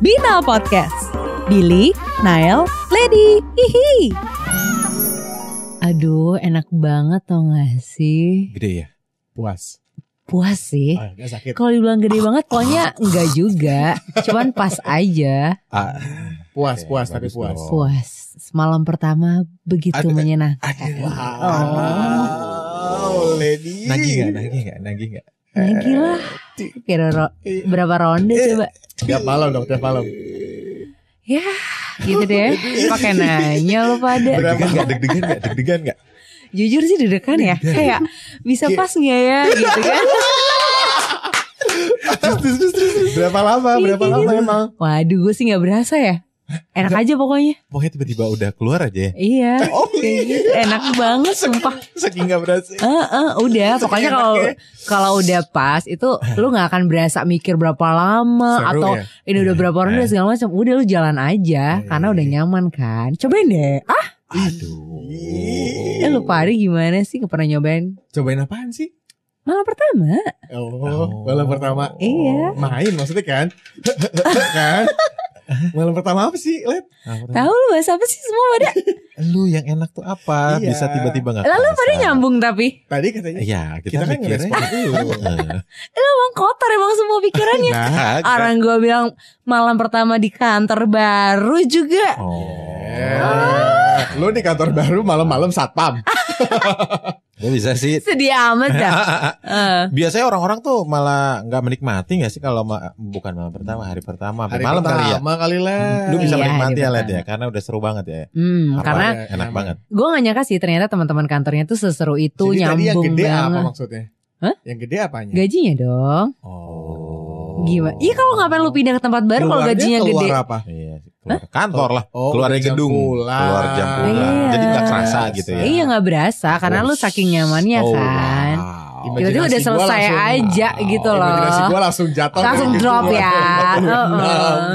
Binal Podcast. Billy, Nael, Lady, hihi. Aduh, enak banget tau gak sih? Gede ya? Puas. Puas sih. Ah, gak sakit. Kalau dibilang gede banget, pokoknya enggak juga. Cuman pas aja. Ah, Puas, puas, tapi bagus puas. dong. Puas. Semalam pertama begitu Aduh, menyenangkan. Wow, lady. nagih gak? Nagih gak? Nagih gak? Nah, gila. Kira ro- berapa ronde coba? Tiap malam dong, tiap malam. Ya, gitu deh. Pakai nanya lo pada. Berapa? Deg-degan gak? Deg-degan gak? Deg-degan gak? Jujur sih deg-degan ya. Kayak bisa pas nggak ya gitu kan. Berapa lama? Berapa Iya, lama gitu. emang? Waduh, gue sih nggak berasa ya. Enak aja pokoknya. Pokoknya tiba-tiba udah keluar aja ya? Iya. kayak gitu. Enak banget sumpah. Saking gak berasa Eh, eh, udah. Pokoknya kalau kalau udah pas itu lu nggak akan berasa mikir berapa lama Seru atau ya? ini udah berapa orang Eh. udah segala macam. Udah lu jalan aja karena udah nyaman kan. Cobain deh. Ah, Aduh eh, lu pari gimana sih? Gak pernah nyobain? Cobain apaan sih? Malam pertama. Oh, malam pertama. Iya. Main maksudnya kan? kan? Malam pertama apa sih, Let? Tahu lu bahas apa sih semua pada? Lu yang enak tuh apa? Iya. Bisa tiba-tiba gak Lalu pada nyambung tapi. Tadi katanya Iya kita, kita kan mikirnya ngerespon lu. Emang kotor emang semua pikirannya. Nah. Orang gue bilang malam pertama di kantor baru juga. Oh eh, lu di kantor baru malam-malam satpam. Gak bisa sih Sedih amat dah. Eh. Biasanya orang-orang tuh malah nggak menikmati nggak sih kalau ma- bukan malam pertama hari pertama Hari malam kali ya. pertama kali lah. Lu bisa Iya, menikmati ya pertama. ya karena udah seru banget ya. Hmm, Apa? karena enak banget. gue gak nyangka sih ternyata teman-teman kantornya tuh seseru itu Jadi tadi yang nyambung gede apa banget. maksudnya? Hah? Yang gede apanya? Gajinya dong. Oh. Gimana? Iya kalau ngapain lu pindah ke tempat baru kalau gajinya keluar gede? apa? Iya, keluar kantor lah. Oh, keluar dari gedung, pulang. keluar jam pulang. Iya. Jadi nggak kerasa gitu ya. Iya nggak berasa karena lu Oh, saking nyamannya oh, kan. wow. Tiba-tiba udah selesai langsung- aja gitu loh. Imajinasi gue langsung jatuh Langsung drop ya. Heeh.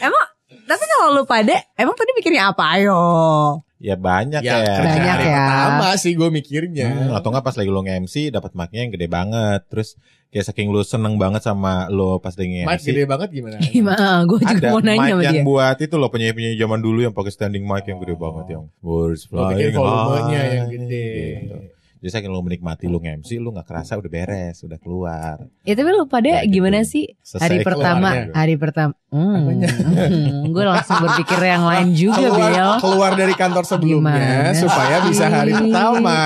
emang tapi kalau lu pada emang tadi mikirnya apa ayo? Ya banyak Ya, ya. Banyak hari ya. pertama sih gue mikirnya. Hmm, atau nggak pas lagi lo nge-MC dapat mic-nya yang gede banget. Terus kayak saking lu seneng banget sama lo pas lagi Mic nge-MC. gede banget gimana? Gimana? Gue juga Ada mau nanya mic sama yang dia. buat itu loh penyanyi-penyanyi zaman dulu yang pakai standing mic yang gede banget yang words Lo pikir flying volumenya yang gede. Gitu. Jadi saking lu menikmati lu nge-MC lu nggak kerasa udah beres, udah keluar. Ya tapi lu pada gitu. gimana sih? Selesai Hari pertama, keluarnya. hari pertama. Apanya? Hmm, gue langsung berpikir yang lain juga, keluar, Bel. keluar dari kantor sebelumnya Gimana supaya bisa hari sih? pertama.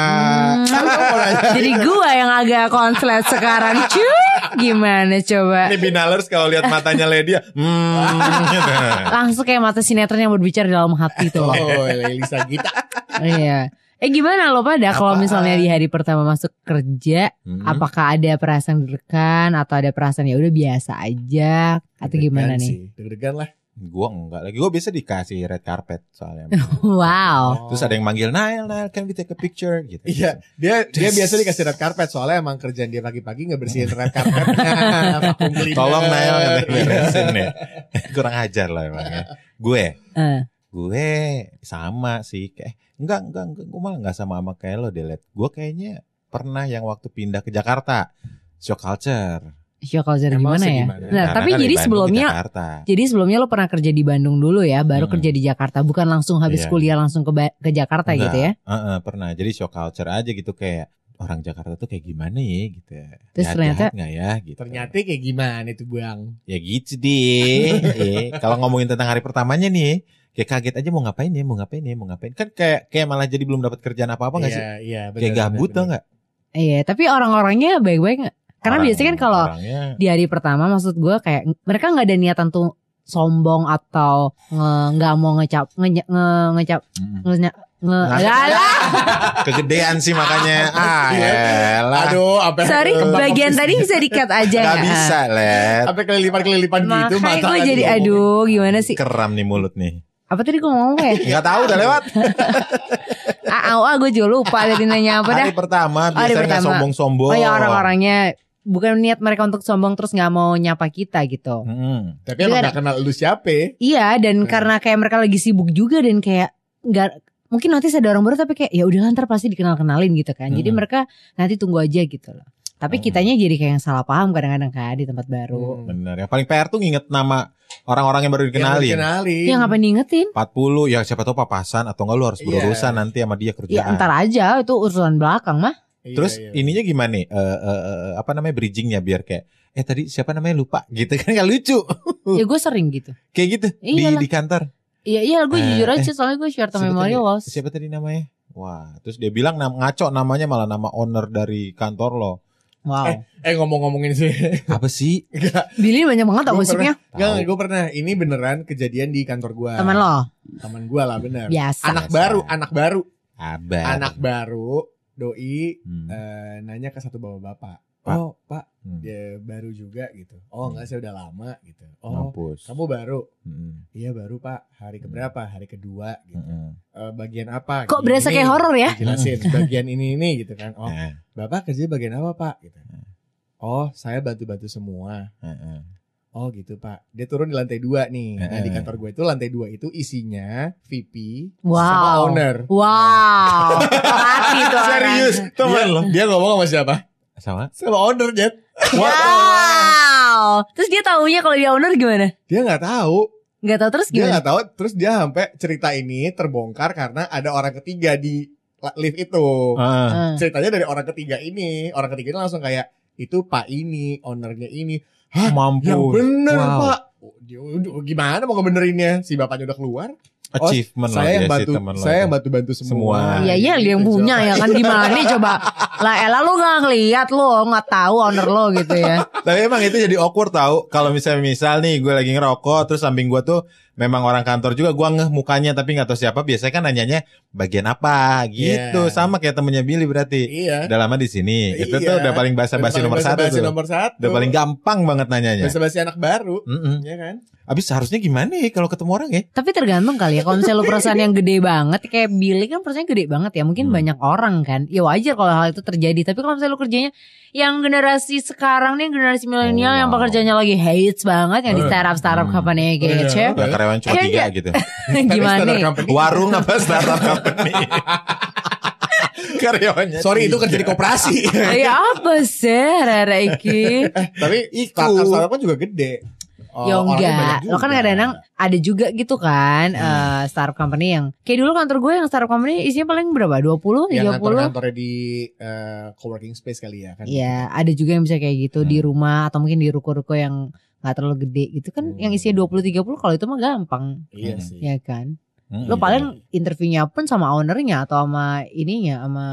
Hmm. Jadi gue yang agak konslet sekarang, cuy. Gimana coba? Ini binalers kalau lihat matanya Lady ya, hmm. Langsung kayak mata sinetron yang berbicara dalam hati tuh. Oh, Elisa Gita. iya. Eh gimana lo pada kalau misalnya di hari pertama masuk kerja, Hmm. apakah ada perasaan deg-degan atau ada perasaan ya udah biasa aja atau gimana nih? Deg-degan lah. Gua enggak lagi. Gua biasa dikasih red carpet soalnya. Wow. Terus ada yang manggil Nail, Nail, can we take a picture? Gitu. Iya, dia dia biasa dikasih red carpet soalnya emang kerjaan dia pagi-pagi ngebersihin red cleaner. Tolong Nail Iya. beresin nih. Kurang ajar lah emangnya. Gue, Eh. Gue sama sih. Kayak enggak, enggak, enggak. Gue malah enggak sama sama kayak lo, Delet. Gue kayaknya pernah yang waktu pindah ke Jakarta. Shock culture. Show culture Emang gimana ya? segimana? Nah, Karena tapi kan jadi sebelumnya. Jadi sebelumnya lo pernah kerja di Bandung dulu ya, baru Hmm. kerja di Jakarta, bukan langsung habis Iya. kuliah langsung ke ke Jakarta Enggak. gitu ya? Heeh, pernah. Jadi shock culture aja gitu kayak orang Jakarta tuh kayak gimana ya gitu. Terus Jahat- ternyata- jahat nggak ya gitu. Ternyata kayak gimana itu bang? Ya gitu deh. Eh, Kalau ngomongin tentang hari pertamanya nih, kayak kaget aja mau ngapain ya, mau ngapain ya, mau ngapain. Kan kayak kayak malah jadi belum dapat kerjaan apa-apa nggak sih? Iya, iya. Kayak gabut tau nggak? Iya, tapi orang-orangnya baik-baik nggak? Karena Orang- biasanya kan kalau orangnya di hari pertama maksud gue kayak mereka nggak ada niatan tuh sombong atau nge- nggak mau ngecap nge, nge, ngecap nge, nge, Nggak. Nggak lah. kegedean sih makanya. ah, elah. Aduh, apa? Sorry, bagian tadi bisa dikat aja Gak nggak? bisa, Let. Apa kelilipan-kelilipan gitu Makanya mata gue lagi jadi aduh gimana sih? Keram nih mulut nih. Apa tadi gue ngomong ya? Nggak tahu udah lewat. Ah, ah, gue juga lupa tadi nanya apa dah. Hari pertama biasanya nggak pertama. sombong-sombong. Oh ya orang-orangnya bukan niat mereka untuk sombong terus nggak mau nyapa kita gitu. Mm-mm. Tapi emang Iya. gak kenal lu siapa? Iya dan Hmm. karena kayak mereka lagi sibuk juga dan kayak nggak mungkin nanti ada orang baru tapi kayak ya udah ntar pasti dikenal kenalin gitu kan. Jadi Hmm. mereka nanti tunggu aja gitu loh. Tapi Hmm. kitanya jadi kayak yang salah paham kadang-kadang kan di tempat baru. Hmm. Bener. Yang paling PR tuh nginget nama orang-orang yang baru Yang dikenalin. dikenalin. Ya ngapain diingetin? 40 ya siapa tahu papasan atau enggak lu harus Iya. berurusan nanti sama dia Ya kerjaan. entar aja itu urusan belakang mah. Iya, Terus iya. ininya gimana nih? Eh, eh, eh, apa namanya bridgingnya biar kayak eh tadi siapa namanya lupa gitu kan nggak lucu. Ya gue sering gitu. Kayak gitu di Iyalah. di kantor. Iya iya gue Eh, jujur eh, aja soalnya gue share to memory loss. Siapa tadi namanya? Wah, terus dia bilang ngaco namanya malah nama owner dari kantor lo. Wow. Eh ngomong-ngomongin sih. Apa sih? Enggak, Billy banyak banget tau gosipnya. enggak, gue pernah. Ini beneran kejadian di kantor gua. Teman lo. Teman gua lah bener. Biasa. Anak Biasa. baru, anak baru, Abang. anak baru. Doi Hmm. eh, nanya ke satu bapak-bapak. Pak. Oh, Pak, Hmm. dia baru juga gitu. Oh, enggak saya udah lama gitu. Oh, Mampus. kamu baru? Hmm. Iya baru Pak. Hari keberapa? Hari kedua gitu. Hmm. Eh, bagian apa? Kok Gini, berasa kayak horor ya? Jelasin bagian ini ini gitu kan. Oh, Nah, Bapak kerja bagian apa Pak? Gitu. Oh, saya bantu-bantu semua. heeh. Oh gitu Pak. Dia turun di lantai dua nih. Nah di Eh. kantor gue itu lantai dua itu isinya VP Wow. sama owner. Wow. Mati tuh. Serius, teman Iya. lo. Dia ngomong sama siapa? Sama? Sama owner Jet. Wow. Terus dia taunya kalau dia owner gimana? Dia nggak tahu. Gak tahu terus Dia gimana? nggak tahu. Terus dia sampai cerita ini terbongkar karena ada orang ketiga di lift itu. Heeh. Hmm. Ceritanya dari orang ketiga ini. Orang ketiga ini langsung kayak itu Pak ini, ownernya ini. Mampus. Yang bener Wow. Pak. Dia- oh, Gimana mau ngebenerinnya? Si bapaknya udah keluar. Achievement saya yang bantu, sih temen lo saya yang bantu-bantu semua. Semua. Iya iya dia yang Gitu, punya coba. ya kan gimana nih coba lah Ella lu gak ngeliat lo nggak tahu owner lo gitu ya Tapi emang itu jadi awkward tau Kalau misalnya misal nih gue lagi ngerokok Terus samping gue tuh memang orang kantor juga Gue ngeh mukanya tapi gak tahu siapa Biasanya kan nanyanya bagian apa gitu Iya. Sama kayak temennya Billy berarti Iya. Udah lama di sini Itu Iya. tuh udah paling basa-basi Udah nomor satu tuh nomor satu. Udah paling gampang banget nanyanya Basa-basi anak baru. Mm-mm. Iya kan? Abis seharusnya gimana ya kalau ketemu orang ya tapi tergantung kali ya kalau misalnya lu perusahaan yang gede banget kayak Billy kan perusahaan gede banget ya mungkin Hmm. banyak orang kan ya wajar kalau hal itu terjadi tapi kalau misalnya lu kerjanya yang generasi sekarang nih generasi milenial Oh, yang wow. pekerjaannya lagi hates banget yang di startup startup Hmm. company gitu Iya. Udah karyawan cuma Iya, tiga iya. gitu gimana company. Warung apa startup company Karyawannya Sorry itu kerja di koperasi. ya apa sih Rara Iki Tapi Iku. startup startup kan juga gede. Oh, Ya orangnya enggak, banyak lo kan kadang-kadang ada juga gitu kan Hmm. eh, startup company yang kayak dulu kantor gue yang startup company isinya paling berapa? 20, yang 30? kantor-kantornya di eh, coworking space kali ya kan. Iya, ada juga yang bisa kayak gitu di Hmm. rumah atau mungkin di ruko-ruko yang nggak terlalu gede gitu kan Hmm. yang isinya 20 30 kalau itu mah gampang Iya Hmm. sih. ya kan. Mm-mm. Lo paling interviewnya pun sama ownernya atau sama ininya sama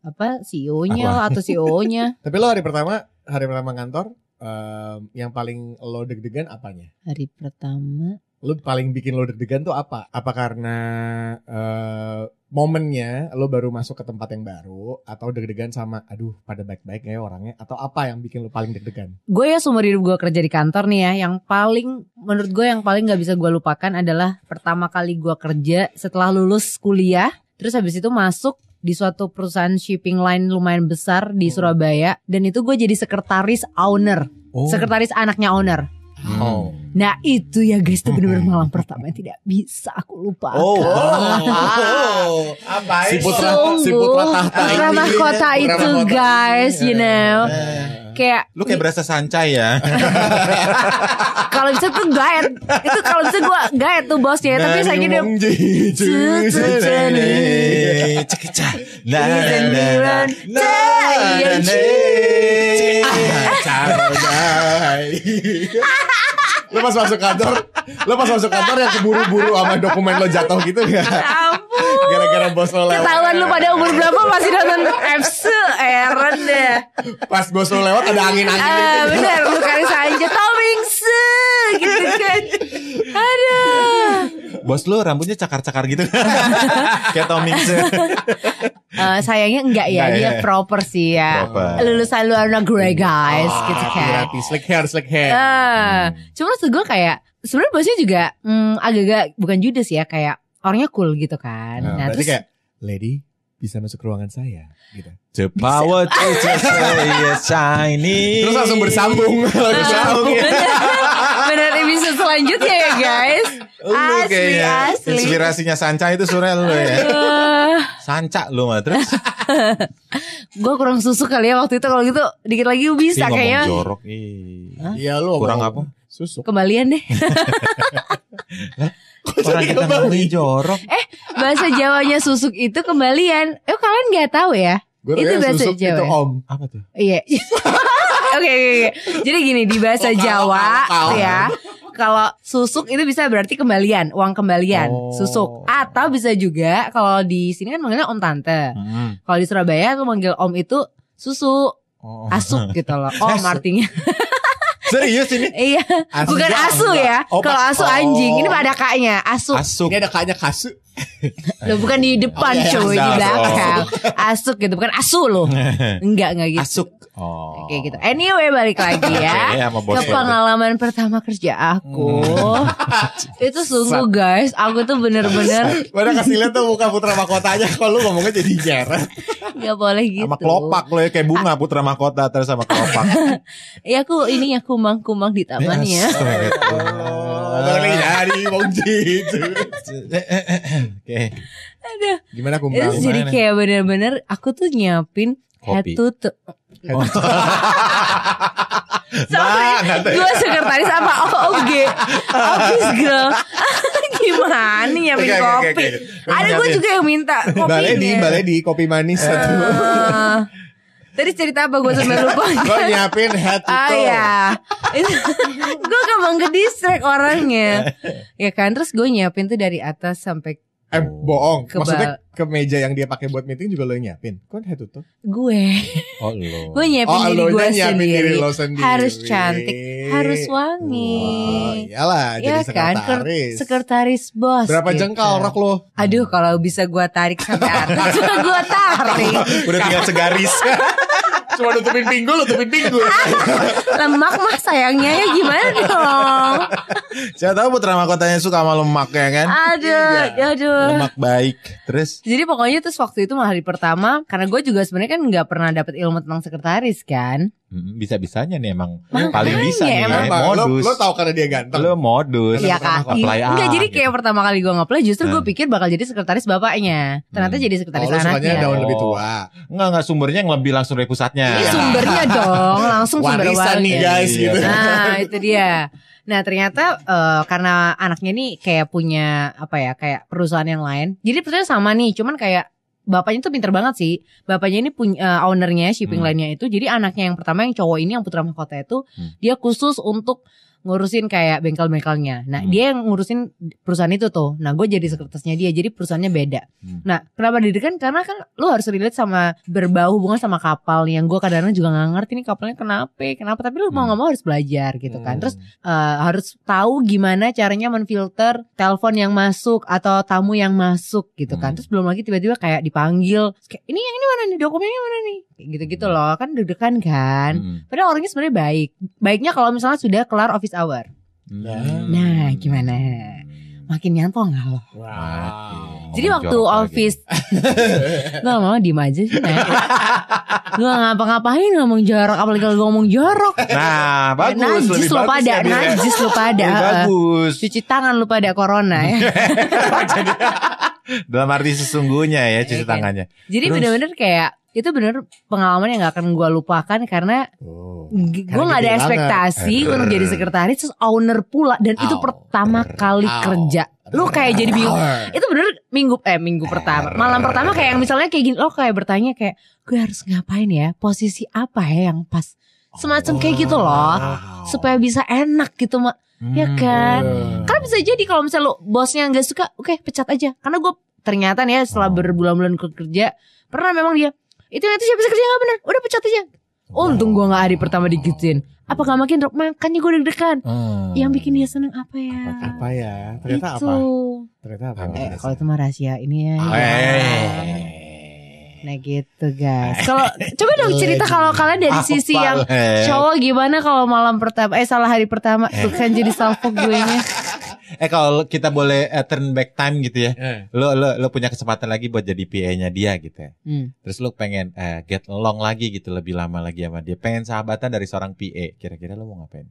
apa CEO-nya atau CEO-nya Tapi lo hari pertama hari pertama kantor em, yang paling lo deg-degan apanya? hari pertama. Lo paling bikin lo deg-degan tuh apa? Apa karena eh, momennya lo baru masuk ke tempat yang baru atau deg-degan sama aduh pada baik-baik ya orangnya atau apa yang bikin lo paling deg-degan? Gue ya seumur hidup gue kerja di kantor nih ya, yang paling menurut gue yang paling nggak bisa gue lupakan adalah pertama kali gue kerja setelah lulus kuliah, terus habis itu masuk di suatu perusahaan shipping line lumayan besar di Hmm. Surabaya dan itu gue jadi sekretaris owner, Oh. sekretaris anaknya owner. Oh. Nah itu ya guys itu bener-bener malam pertama yang tidak bisa aku lupakan. Oh. Oh, Apa si putra Sungguh, si putra tahta putra mahkota itu, mahkota guys, ini. you know. Eh. Kayak Lu kayak berasa sancai ya. kalau bisa tuh gaet, itu kalau bisa gue gaet tuh bosnya, tapi saya dia Cekecah. Lo pas masuk kantor, lo pas masuk kantor yang keburu-buru sama dokumen lo jatuh gitu gak? ampun. Gara-gara bos lo lewat. Ketahuan lu pada umur berapa masih nonton FC Eren deh. Pas bos lo lewat ada angin-angin Ah, gitu. bener lu kali saja Tomingse gitu kan. Aduh. Bos lu rambutnya cakar-cakar gitu. kayak Tommy Eh, sayangnya enggak ya, dia ya. proper sih ya. Proper. Lulusan luar negeri guys Ah, gitu kan. hati-hati, slick hair, slick hair. Eh, cuma maksud gue kayak sebenarnya bosnya juga hmm, agak-agak bukan judes ya kayak orangnya cool gitu kan. Nah, Nah, berarti terus kayak, lady bisa masuk ke ruangan saya gitu. The power to say shiny. Terus langsung bersambung. Bersambung ya. bener episode selanjutnya ya guys. Asli, asli. Inspirasinya Sanca itu sore lu ya. Eh, Sanca lu mah terus. gue kurang susu kali ya waktu itu kalau gitu dikit lagi bisa Ih, ngomong kayaknya. jorok. Ih. Iya lu Kurang apa? Susuk. Kembalian deh. Orang kita ngomongin jorok. Bahasa Jawanya susuk itu kembalian. Eh kalian nggak tahu ya? Gue Itu bahasa susuk Jawa itu om. Apa tuh? Iya. Oke oke oke. Jadi gini di bahasa Lokal, Jawa lokal. ya. Kalau susuk itu bisa berarti kembalian, uang kembalian, Oh. susuk. Atau bisa juga kalau di sini kan manggilnya om tante. Hmm. Kalau di Surabaya tuh manggil om itu susu, Oh. asuk gitu loh. Om artinya. Serius ini? iya, Asu bukan asu enggak. ya. Oh, Kalau asu oh. anjing, ini pada kaknya, asuk. Asuk. Ini ada kakaknya kasu. Loh, bukan di depan Oh, iya, cuy, di asuk. belakang. Asuk gitu, bukan asu loh. Enggak, enggak gitu. Asuk. Oh. Kayak gitu. Anyway, balik lagi ya. Bos ke lo. pengalaman pertama kerja aku itu sungguh guys aku tuh bener-bener Mana kasih lihat tuh muka putra mahkotanya kalau lu ngomongnya jadi nyeret. nggak boleh gitu Sama kelopak lo ya kayak bunga putra mahkota terus sama kelopak. ya aku ini ya kumang-kumang di taman ya Oh, dari dari Bang Oke. Aduh, Gimana itu kumbang? jadi kayak bener-bener aku tuh nyiapin head Kopi. to toe Nah, nggak tahu. gue sekretaris apa OG office girl gimana nyiapin oke, kopi ada gue juga yang minta kopinya Balai di balai di kopi manis satu. Ah. Tadi cerita apa gue sampai lupa Gue nyiapin head to Ah ya Gue gampang ke distract orangnya Ya kan Terus gue nyiapin tuh dari atas sampai Eh bohong. Kebal- Maksudnya ke meja yang dia pakai buat meeting juga lo yang nyiapin. Kok head to toe? Gue Oh lo. Gue nyiapin Oh, diri gue nyiapin sendiri diri lo sendiri. Harus cantik Harus wangi Oh, iyalah Ya jadi kan Ker- sekretaris. Sekretaris bos Berapa gitu. jengkal rok lo? Aduh kalau bisa gue tarik sampai atas Gue tarik Udah tinggal segaris. Cuma nutupin pinggul, nutupin pinggul. Lemak mah sayangnya ya gimana dong Saya tahu putra mahkotanya suka sama lemak ya kan. Aduh Aduh Lemak baik. Terus Jadi pokoknya terus waktu itu hari pertama karena gue juga sebenarnya kan nggak pernah dapet ilmu tentang sekretaris kan. Hmm, bisa-bisanya nih emang Makanya, paling bisa nih emang. ya, Emang, lo, modus. lo tau karena dia ganteng. Lo modus. Iya pernah kak. apply Enggak ah, jadi gitu. kayak pertama kali gue ngeplay justru gue Nah. pikir bakal jadi sekretaris bapaknya. Ternyata Hmm. jadi Oh, sekretaris lo sukanya anaknya. daun lebih Oh. tua. Enggak enggak sumbernya yang lebih langsung dari pusatnya. Ini sumbernya dong langsung sumber Warisan nih guys Iya. gitu. Nah itu dia. Nah ternyata eh, karena anaknya nih kayak punya apa ya kayak perusahaan yang lain. Jadi perusahaan sama nih, cuman kayak bapaknya tuh pinter banget sih. Bapaknya ini punya eh, ownernya shipping Hmm. line-nya itu. Jadi anaknya yang pertama yang cowok ini yang putra mahkota itu Hmm. dia khusus untuk ngurusin kayak bengkel-bengkelnya. Nah Hmm. dia yang ngurusin perusahaan itu tuh. Nah gue jadi sekretarisnya dia. Jadi perusahaannya beda. Hmm. Nah kenapa didirikan? Karena kan lu harus relate sama berbau hubungan sama kapal. Yang gue kadang-kadang juga nggak ngerti nih kapalnya kenapa, kenapa. Tapi lu mau Hmm. nggak mau harus belajar gitu kan. Hmm. Terus eh, harus tahu gimana caranya menfilter telepon yang masuk atau tamu yang masuk gitu kan. Hmm. Terus belum lagi tiba-tiba kayak dipanggil, kayak ini yang ini mana nih dokumennya mana nih, gitu-gitu loh kan deg-degan kan. Hmm. Padahal orangnya sebenarnya baik. Baiknya kalau misalnya sudah kelar office hour. Hmm. Nah, gimana? Makin nyantol nggak lo? Wow. Jadi waktu jorok office Lu lama diem aja sih Nek. Lu gak ngapa-ngapain ngomong jorok Apalagi kalau ngomong jorok Nah, bagus Najis lebih lu bagus pada ya. Najis lu pada Lebih bagus. Cuci tangan lu pada corona ya Dalam arti sesungguhnya ya cuci kan? tangannya. Jadi Terus? bener-bener kayak Itu bener pengalaman yang gak akan gua lupakan Karena Oh. gue gak ada banget. ekspektasi untuk jadi sekretaris Terus owner pula Dan itu pertama kali Au. kerja. Lu kayak jadi bingung. Itu bener minggu eh minggu pertama malam pertama kayak yang misalnya kayak gini lo kayak bertanya kayak gue harus ngapain ya? Posisi apa ya yang pas? Semacam kayak gitu loh supaya bisa enak gitu mak ya kan? Hmm. karena bisa jadi kalau misalnya lo bosnya nggak suka oke pecat aja. Karena gue ternyata nih ya setelah berbulan-bulan kerja pernah memang dia itu itu siapa bisa kerja nggak benar udah pecat aja untung gue nggak hari pertama digituin apa gak makin drop makanya gue deg-degan Hmm. yang bikin dia seneng apa ya apa ya? Ternyata itu apa? Ternyata apa? Apa? eh kalau itu mah rahasia ini ya Eh. Nah gitu guys. Kalau coba dong cerita kalau kalian dari sisi Apa, yang cowok gimana kalau malam pertama eh salah hari pertama tuh kan jadi salvo gue nya. Eh kalau kita boleh eh, turn back time gitu ya. Eh. Lo lo lo punya kesempatan lagi buat jadi PA-nya dia gitu ya. Hmm. Terus lo pengen eh, get along lagi gitu lebih lama lagi sama dia. Pengen sahabatan dari seorang PA. Kira-kira lo mau ngapain?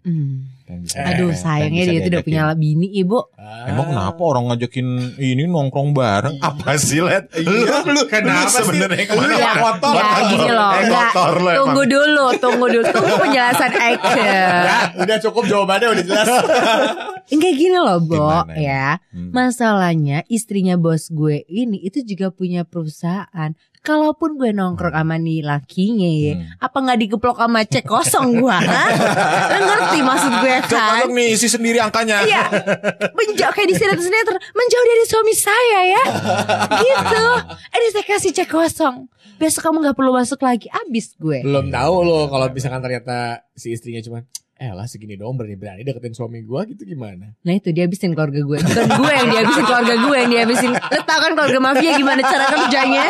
Pengen bisa- Aduh sayangnya dia tuh udah punya bini ibu. Emang kenapa orang ngajakin ini nongkrong bareng? Apa sih, Let? Lu, lu, Kenapa lu sih? sebenarnya Lu yang kotor. Ya gini loh, Eh, kotor lo emang. Tunggu dulu, tunggu dulu, tunggu penjelasan action. Ya, udah cukup jawabannya udah jelas. Enggak gini loh, Bo, Gimana ya? ya. Hmm. Masalahnya istrinya bos gue ini itu juga punya perusahaan. Kalaupun gue nongkrong sama nih lakinya ya, Hmm. apa nggak dikeplok sama cek kosong gua? hah? Lo ngerti maksud gue kan? nih isi sendiri angkanya. Iya, menjauh kayak di sinetron-sinetron, menjauh dari suami saya ya, gitu. Ini saya kasih cek kosong. Besok kamu nggak perlu masuk lagi, abis gue. Belum tahu loh kalau misalkan ternyata si istrinya cuma eh lah segini doang berani-berani deketin suami gua gitu gimana? Nah itu dihabisin keluarga gue. Bukan gue yang dihabisin keluarga gue yang dihabisin Lo tau kan keluarga mafia gimana cara kerjanya